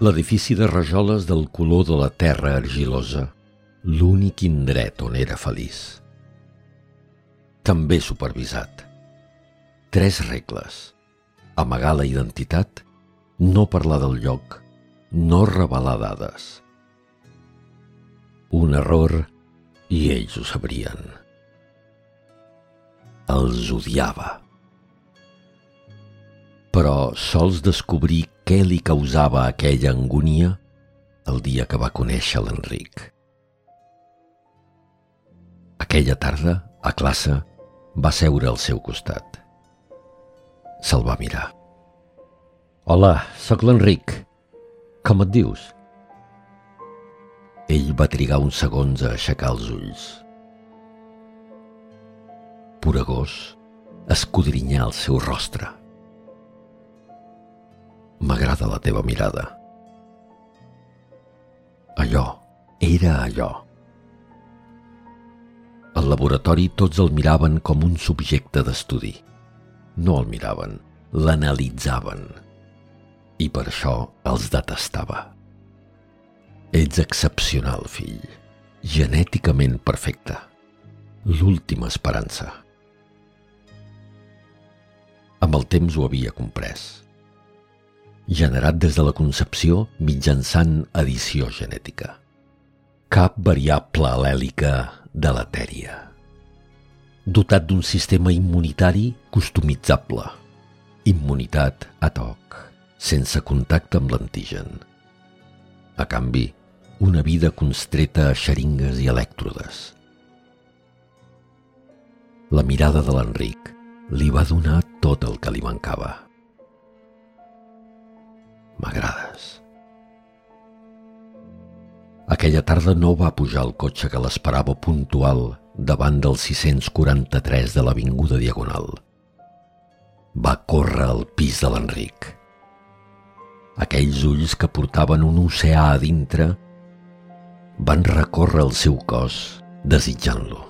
L'edifici de rajoles del color de la terra argilosa, l'únic indret on era feliç. També supervisat. Tres regles. Amagar la identitat, no parlar del lloc, no revelar dades. Un error i ells ho sabrien. Els odiava però sols descobrir què li causava aquella angúnia el dia que va conèixer l'Enric. Aquella tarda, a classe, va seure al seu costat. Se'l va mirar. Hola, sóc l'Enric. Com et dius? Ell va trigar uns segons a aixecar els ulls. Puragós escudrinyar el seu rostre. M'agrada la teva mirada. Allò, era allò. Al laboratori tots el miraven com un subjecte d'estudi. No el miraven, l'analitzaven. I per això els detestava. Ets excepcional, fill. Genèticament perfecte. L'última esperança. Amb el temps ho havia comprès generat des de la concepció mitjançant edició genètica. Cap variable al·lèlica deletèria. Dotat d'un sistema immunitari customitzable. Immunitat a toc, sense contacte amb l'antigen. A canvi, una vida constreta a xeringues i elèctrodes. La mirada de l'Enric li va donar tot el que li mancava M'agrades. Aquella tarda no va pujar el cotxe que l'esperava puntual davant del 643 de l'Avinguda Diagonal. Va córrer al pis de l'Enric. Aquells ulls que portaven un oceà a dintre van recórrer el seu cos desitjant-lo.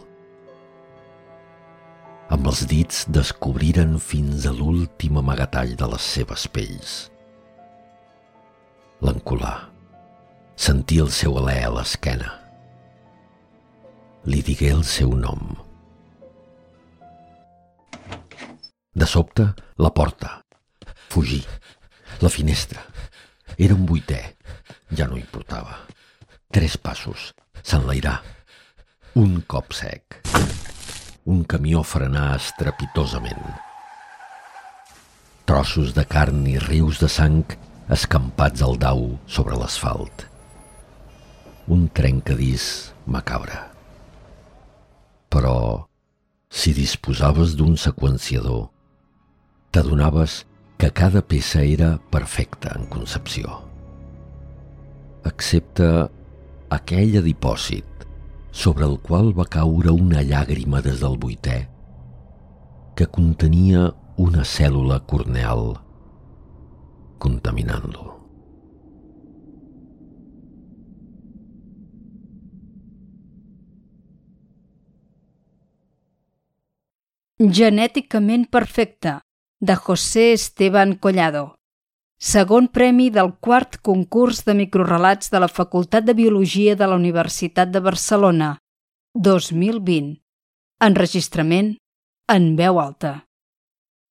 Amb els dits descobriren fins a l'últim amagatall de les seves pells l'encolà. Sentia el seu alè a l'esquena. Li digué el seu nom. De sobte, la porta. Fugir. La finestra. Era un vuitè. Ja no importava. Tres passos. S'enlairà. Un cop sec. Un camió frenà estrepitosament. Trossos de carn i rius de sang escampats al dau sobre l'asfalt. Un trencadís macabre. Però, si disposaves d'un seqüenciador, t'adonaves que cada peça era perfecta en concepció. Excepte aquell adipòsit sobre el qual va caure una llàgrima des del vuitè que contenia una cèl·lula corneal contaminant-lo. Genèticament perfecte, de José Esteban Collado. Segon premi del quart concurs de microrelats de la Facultat de Biologia de la Universitat de Barcelona, 2020. Enregistrament en veu alta.